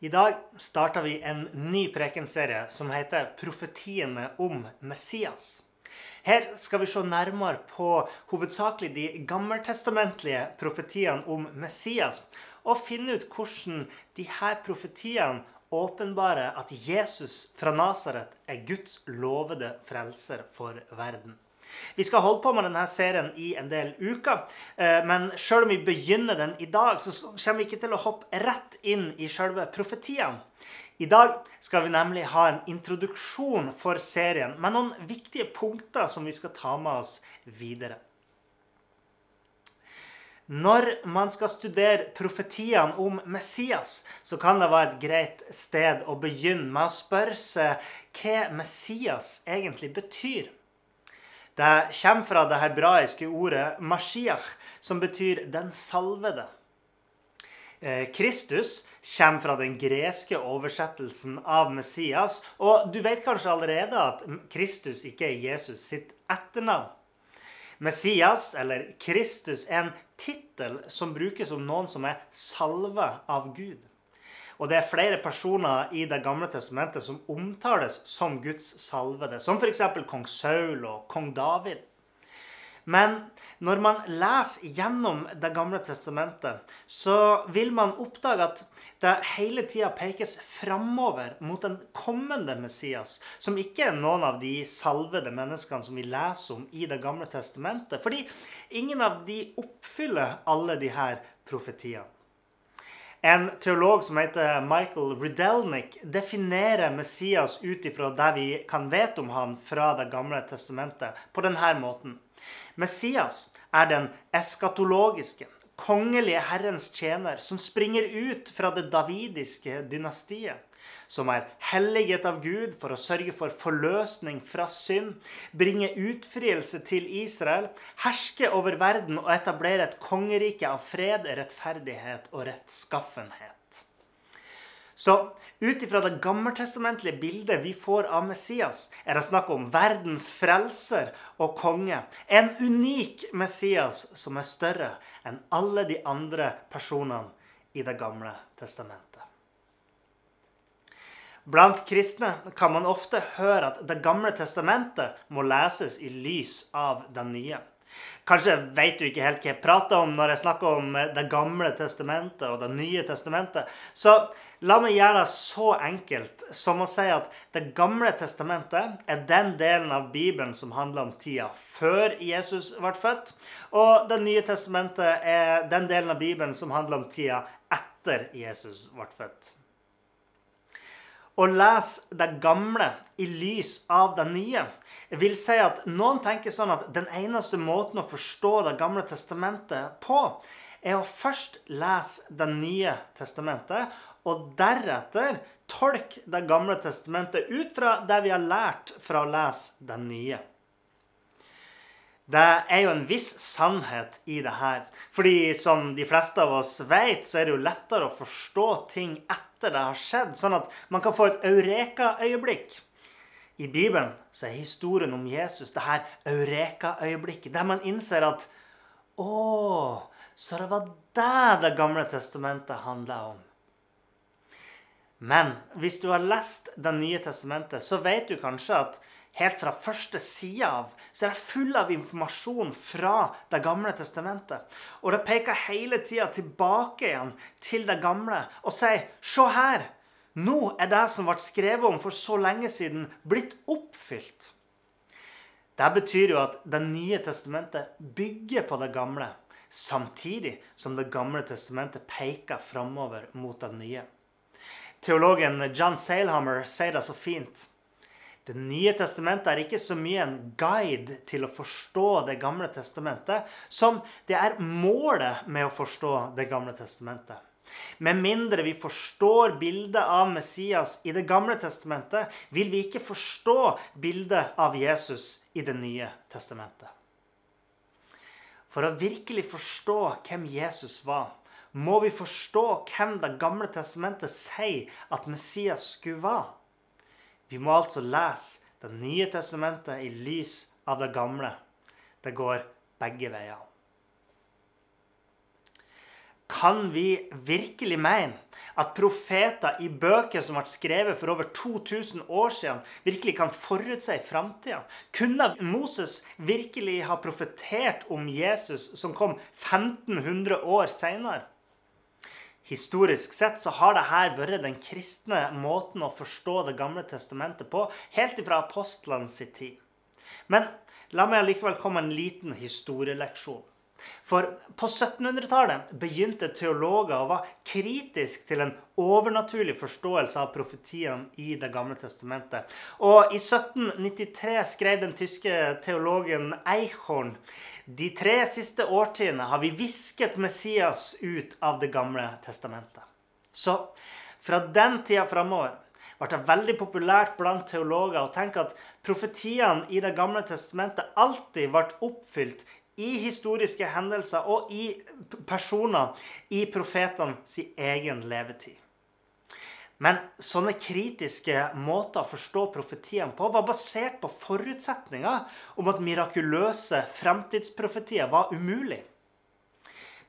I dag starter vi en ny prekenserie som heter 'Profetiene om Messias'. Her skal vi se nærmere på hovedsakelig de gammeltestamentlige profetiene om Messias, og finne ut hvordan de her profetiene åpenbarer at Jesus fra Nasaret er Guds lovede frelser for verden. Vi skal holde på med denne serien i en del uker. eh, Men selv om vi begynner den i dag, så kommer vi ikke til å hoppe rett inn i selve profetiene. I dag skal vi nemlig ha en introduksjon for serien med noen viktige punkter som vi skal ta med oss videre. Når man skal studere profetiene om Messias, så kan det være et greit sted å begynne med å spørre seg hva Messias egentlig betyr. Det kommer fra det hebraiske ordet 'mashiach', som betyr 'den salvede'. Eh, Kristus kommer fra den greske oversettelsen av Messias. Og du vet kanskje allerede at Kristus ikke er Jesus sitt etternavn. Messias, eller Kristus, er en tittel som brukes om noen som er salva av Gud. Og det er flere personer i Det gamle testamentet som omtales som Guds salvede, som f.eks. kong Saul og kong David. Men når man leser gjennom Det gamle testamentet, så vil man oppdage at det hele tida pekes framover mot den kommende Messias, som ikke er noen av de salvede menneskene som vi leser om i Det gamle testamentet. Fordi ingen av de oppfyller alle de her profetiene. En teolog som heter Michael Rydelnik, definerer Messias ut ifra det vi kan vite om han fra Det gamle testamentet, på denne måten. Messias er den eskatologiske, kongelige Herrens tjener som springer ut fra det davidiske dynastiet. Som er helliget av Gud for å sørge for forløsning fra synd, bringe utfrielse til Israel, herske over verden og etablere et kongerike av fred, rettferdighet og rettskaffenhet. Så ut ifra det gammeltestamentlige bildet vi får av Messias, er det snakk om verdens frelser og konge. En unik Messias som er større enn alle de andre personene i Det gamle testamentet. Blant kristne kan man ofte høre at Det gamle testamentet må leses i lys av det nye. Kanskje vet du ikke helt hva jeg prater om når jeg snakker om Det gamle testamentet og Det nye testamentet. Så la meg gjøre det så enkelt som å si at Det gamle testamentet er den delen av Bibelen som handler om tida før Jesus ble født. Og Det nye testamentet er den delen av Bibelen som handler om tida etter Jesus ble født. Å lese det gamle i lys av det nye vil si at noen tenker sånn at den eneste måten å forstå Det gamle testamentet på, er å først lese Det nye testamentet, og deretter tolke Det gamle testamentet ut fra det vi har lært fra å lese Det nye. Det er jo en viss sannhet i det her. Fordi som de fleste av oss vet, så er det jo lettere å forstå ting etter det har skjedd. Sånn at man kan få et eureka-øyeblikk. I Bibelen så er historien om Jesus det her eureka-øyeblikket. Der man innser at Å, så det var det Det gamle testamentet handla om. Men hvis du har lest Det nye testamentet, så vet du kanskje at helt fra første side av, så er det full av informasjon fra Det gamle testamentet. Og det peker hele tida tilbake igjen til det gamle og sier Se her! Nå er det som ble skrevet om for så lenge siden, blitt oppfylt. Det betyr jo at Det nye testamentet bygger på det gamle, samtidig som Det gamle testamentet peker framover mot det nye. Teologen John Sailhammer sier det så fint. Det nye testamentet er ikke så mye en guide til å forstå Det gamle testamentet, som det er målet med å forstå Det gamle testamentet. Med mindre vi forstår bildet av Messias i Det gamle testamentet, vil vi ikke forstå bildet av Jesus i Det nye testamentet. For å virkelig forstå hvem Jesus var, må vi forstå hvem Det gamle testamentet sier at Messias skulle være. Vi må altså lese Det nye testamentet i lys av det gamle. Det går begge veier. Kan vi virkelig mene at profeter i bøker som ble skrevet for over 2000 år siden, virkelig kan forutse framtida? Kunne Moses virkelig ha profetert om Jesus som kom 1500 år seinere? Historisk sett så har dette vært den kristne måten å forstå Det gamle testamentet på, helt ifra apostlene sin tid. Men la meg allikevel komme en liten historieleksjon. For på 1700-tallet begynte teologer å være kritiske til en overnaturlig forståelse av profetiene i Det gamle testamentet. Og i 1793 skrev den tyske teologen Eichhorn de tre siste årtiene har vi visket Messias ut av Det gamle testamentet. Så fra den tida framover ble det veldig populært blant teologer å tenke at profetiene i Det gamle testamentet alltid ble oppfylt i historiske hendelser og i personer i profetene sin egen levetid. Men sånne kritiske måter å forstå profetiene på var basert på forutsetninger om at mirakuløse fremtidsprofetier var umulig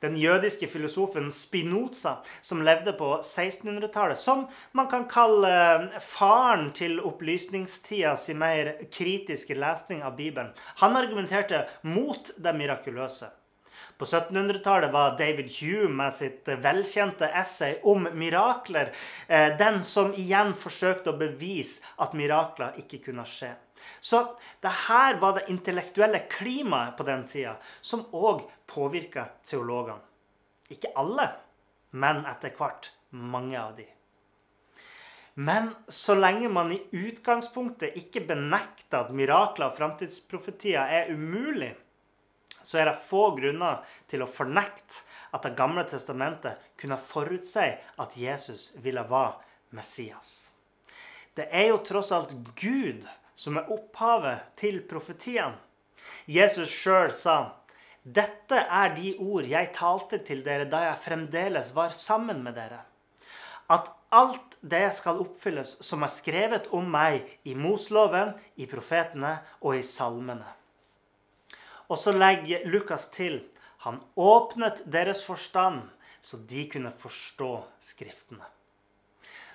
den jødiske filosofen Spinoza, som levde på 1600-tallet, som man kan kalle eh, faren til opplysningstida sin mer kritiske lesning av Bibelen. Han argumenterte mot det mirakuløse. På 1700-tallet var David Hume med sitt velkjente essay om mirakler eh, den som igjen forsøkte å bevise at mirakler ikke kunne skje. Så det her var det intellektuelle klimaet på den tida som òg påvirka teologene. Ikke alle, men etter hvert mange av de. Men så lenge man i utgangspunktet ikke benekter at mirakler og framtidsprofetier er umulig, så er det få grunner til å fornekte at Det gamle testamentet kunne forutsi at Jesus ville være Messias. Det er jo tross alt Gud som er opphavet til profetiene. Jesus sjøl sa, 'Dette er de ord jeg talte til dere da jeg fremdeles var sammen med dere.' At alt det skal oppfylles som er skrevet om meg i Mosloven, i profetene og i salmene. Og så legger Lukas til, 'Han åpnet deres forstand, så de kunne forstå Skriftene'.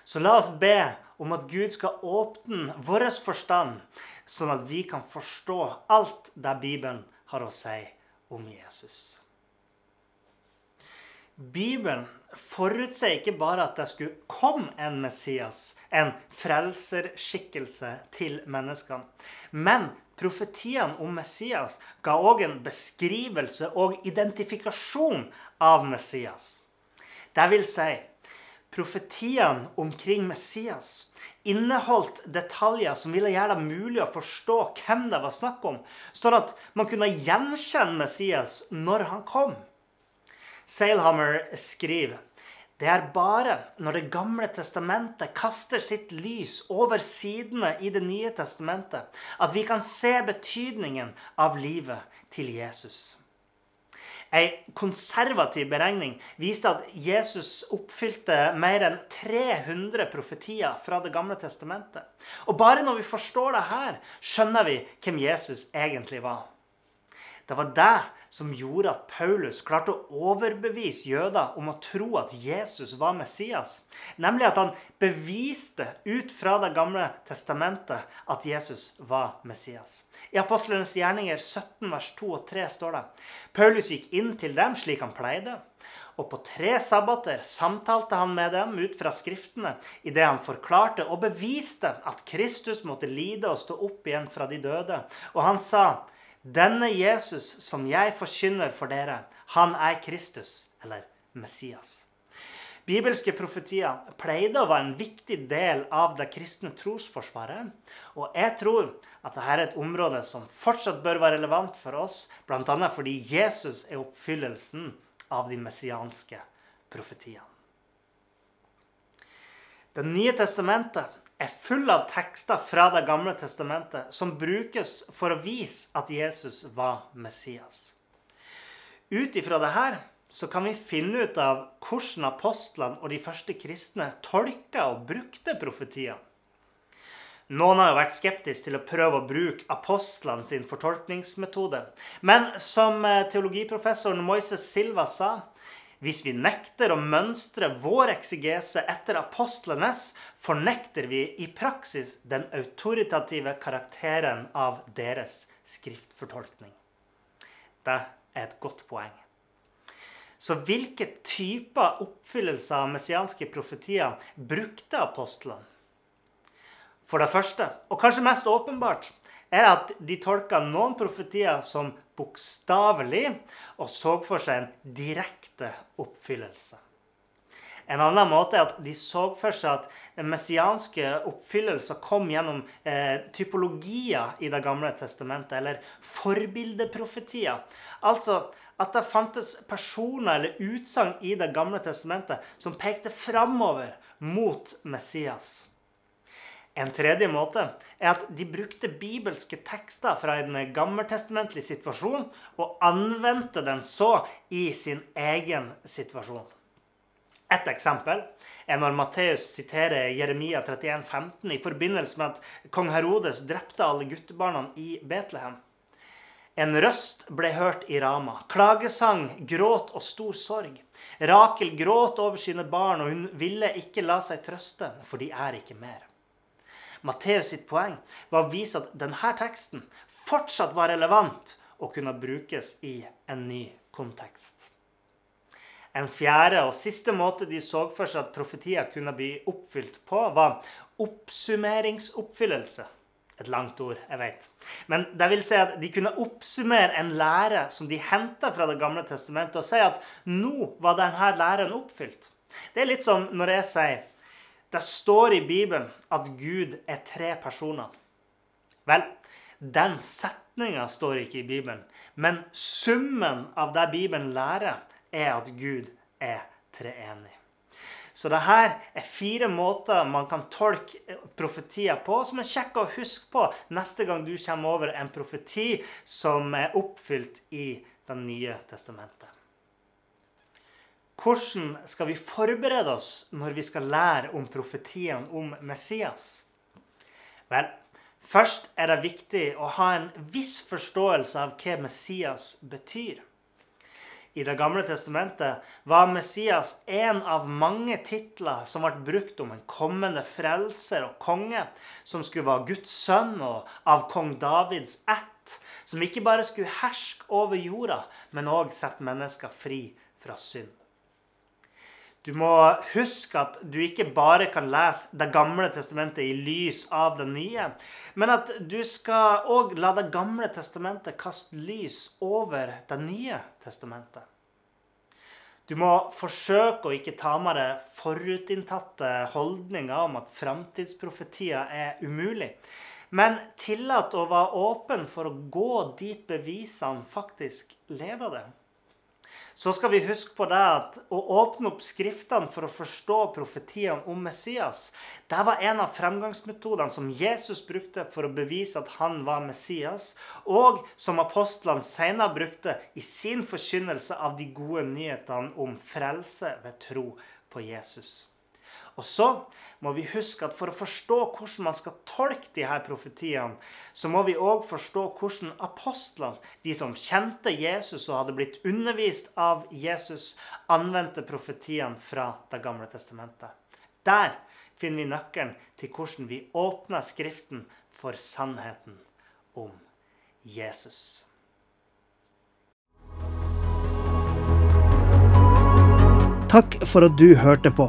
Så la oss be om at Gud skal åpne vår forstand, sånn at vi kan forstå alt det Bibelen har å si om Jesus. Bibelen forutser ikke bare at det skulle komme en Messias, en frelserskikkelse til menneskene. Men profetiene om Messias ga òg en beskrivelse og identifikasjon av Messias. Det vil si profetiene omkring Messias inneholdt detaljer som ville gjøre det mulig å forstå hvem det var snakk om, sånn at man kunne gjenkjenne Messias når han kom. Sailhammer skriver det er bare når Det gamle testamentet kaster sitt lys over sidene i Det nye testamentet, at vi kan se betydningen av livet til Jesus. Ei konservativ beregning viste at Jesus oppfylte mer enn 300 profetier fra Det gamle testamentet. Og bare når vi forstår det her, skjønner vi hvem Jesus egentlig var. Det var det som gjorde at Paulus klarte å overbevise jøder om å tro at Jesus var Messias. Nemlig at han beviste ut fra Det gamle testamentet at Jesus var Messias. I Apostlenes gjerninger 17 vers 2 og 3 står det Paulus gikk inn til dem slik han pleide. Og på tre sabbater samtalte han med dem ut fra Skriftene idet han forklarte og beviste at Kristus måtte lide og stå opp igjen fra de døde. Og han sa denne Jesus som jeg forkynner for dere, han er Kristus, eller Messias. Bibelske profetier pleide å være en viktig del av det kristne trosforsvaret. Og jeg tror at dette er et område som fortsatt bør være relevant for oss, bl.a. fordi Jesus er oppfyllelsen av de messianske profetiene. Det nye testamentet er full av tekster fra Det gamle testamentet som brukes for å vise at Jesus var Messias. Ut ifra dette så kan vi finne ut av hvordan apostlene og de første kristne tolka og brukte profetiene. Noen har jo vært skeptiske til å prøve å bruke apostlene sin fortolkningsmetode. Men som eh, teologiprofessoren Moises Silva sa, hvis vi nekter å mønstre vår eksegese etter apostlenes, fornekter vi i praksis den autoritative karakteren av deres skriftfortolkning. Det er et godt poeng. Så hvilke typer oppfyllelser av messianske profetier brukte apostlene? For det første, og kanskje mest åpenbart, er at de tolka noen profetier som bokstavelig og så for seg en direkte oppfyllelse. En annen måte er at de så for seg at messianske oppfyllelser kom gjennom eh, typologier i Det gamle testamentet, eller forbildeprofetier. Altså at det fantes personer eller utsagn i Det gamle testamentet som pekte framover mot Messias. En tredje måte er at de brukte bibelske tekster fra en gammeltestamentlig situasjon og anvendte den så i sin egen situasjon. Et eksempel er når Matteus siterer Jeremia 31, 15 i forbindelse med at kong Herodes drepte alle guttebarna i Betlehem. En røst ble hørt i Rama. Klagesang, gråt og stor sorg. Rakel gråt over sine barn, og hun ville ikke la seg trøste, for de er ikke mer. Matteus sitt poeng var å vise at denne teksten fortsatt var relevant og kunne brukes i en ny kontekst. En fjerde og siste måte de så for seg at profetier kunne bli oppfylt på, var oppsummeringsoppfyllelse. Et langt ord, jeg vet. Men det vil si at de kunne oppsummere en lære som de henta fra Det gamle testamentet, og si at nå var denne læren oppfylt. Det er litt som når jeg sier det står i Bibelen at Gud er tre personer. Vel, den setninga står ikke i Bibelen. Men summen av det Bibelen lærer, er at Gud er treenig. Så dette er fire måter man kan tolke profetier på, som er kjekke å huske på neste gang du kommer over en profeti som er oppfylt i Det nye testamentet. Hvordan skal vi forberede oss når vi skal lære om profetiene om Messias? Vel, først er det viktig å ha en viss forståelse av hva Messias betyr. I Det gamle testamentet var Messias en av mange titler som ble brukt om en kommende frelser og konge, som skulle være Guds sønn og av kong Davids ett, som ikke bare skulle herske over jorda, men òg sette mennesker fri fra synd. Du må huske at du ikke bare kan lese Det gamle testamentet i lys av det nye, men at du skal òg la Det gamle testamentet kaste lys over Det nye testamentet. Du må forsøke å ikke ta med deg forutinntatte holdninger om at framtidsprofetier er umulig, men tillat å være åpen for å gå dit bevisene faktisk leder deg så skal vi huske på det at å åpne opp Skriftene for å forstå profetiene om Messias, det var en av fremgangsmetodene som Jesus brukte for å bevise at han var Messias, og som apostlene senere brukte i sin forkynnelse av de gode nyhetene om frelse ved tro på Jesus. Og så må vi huske at for å forstå hvordan man skal tolke de her profetiene, så må vi òg forstå hvordan apostlene, de som kjente Jesus og hadde blitt undervist av Jesus, anvendte profetiene fra Det gamle testamentet. Der finner vi nøkkelen til hvordan vi åpner Skriften for sannheten om Jesus. Takk for at du hørte på.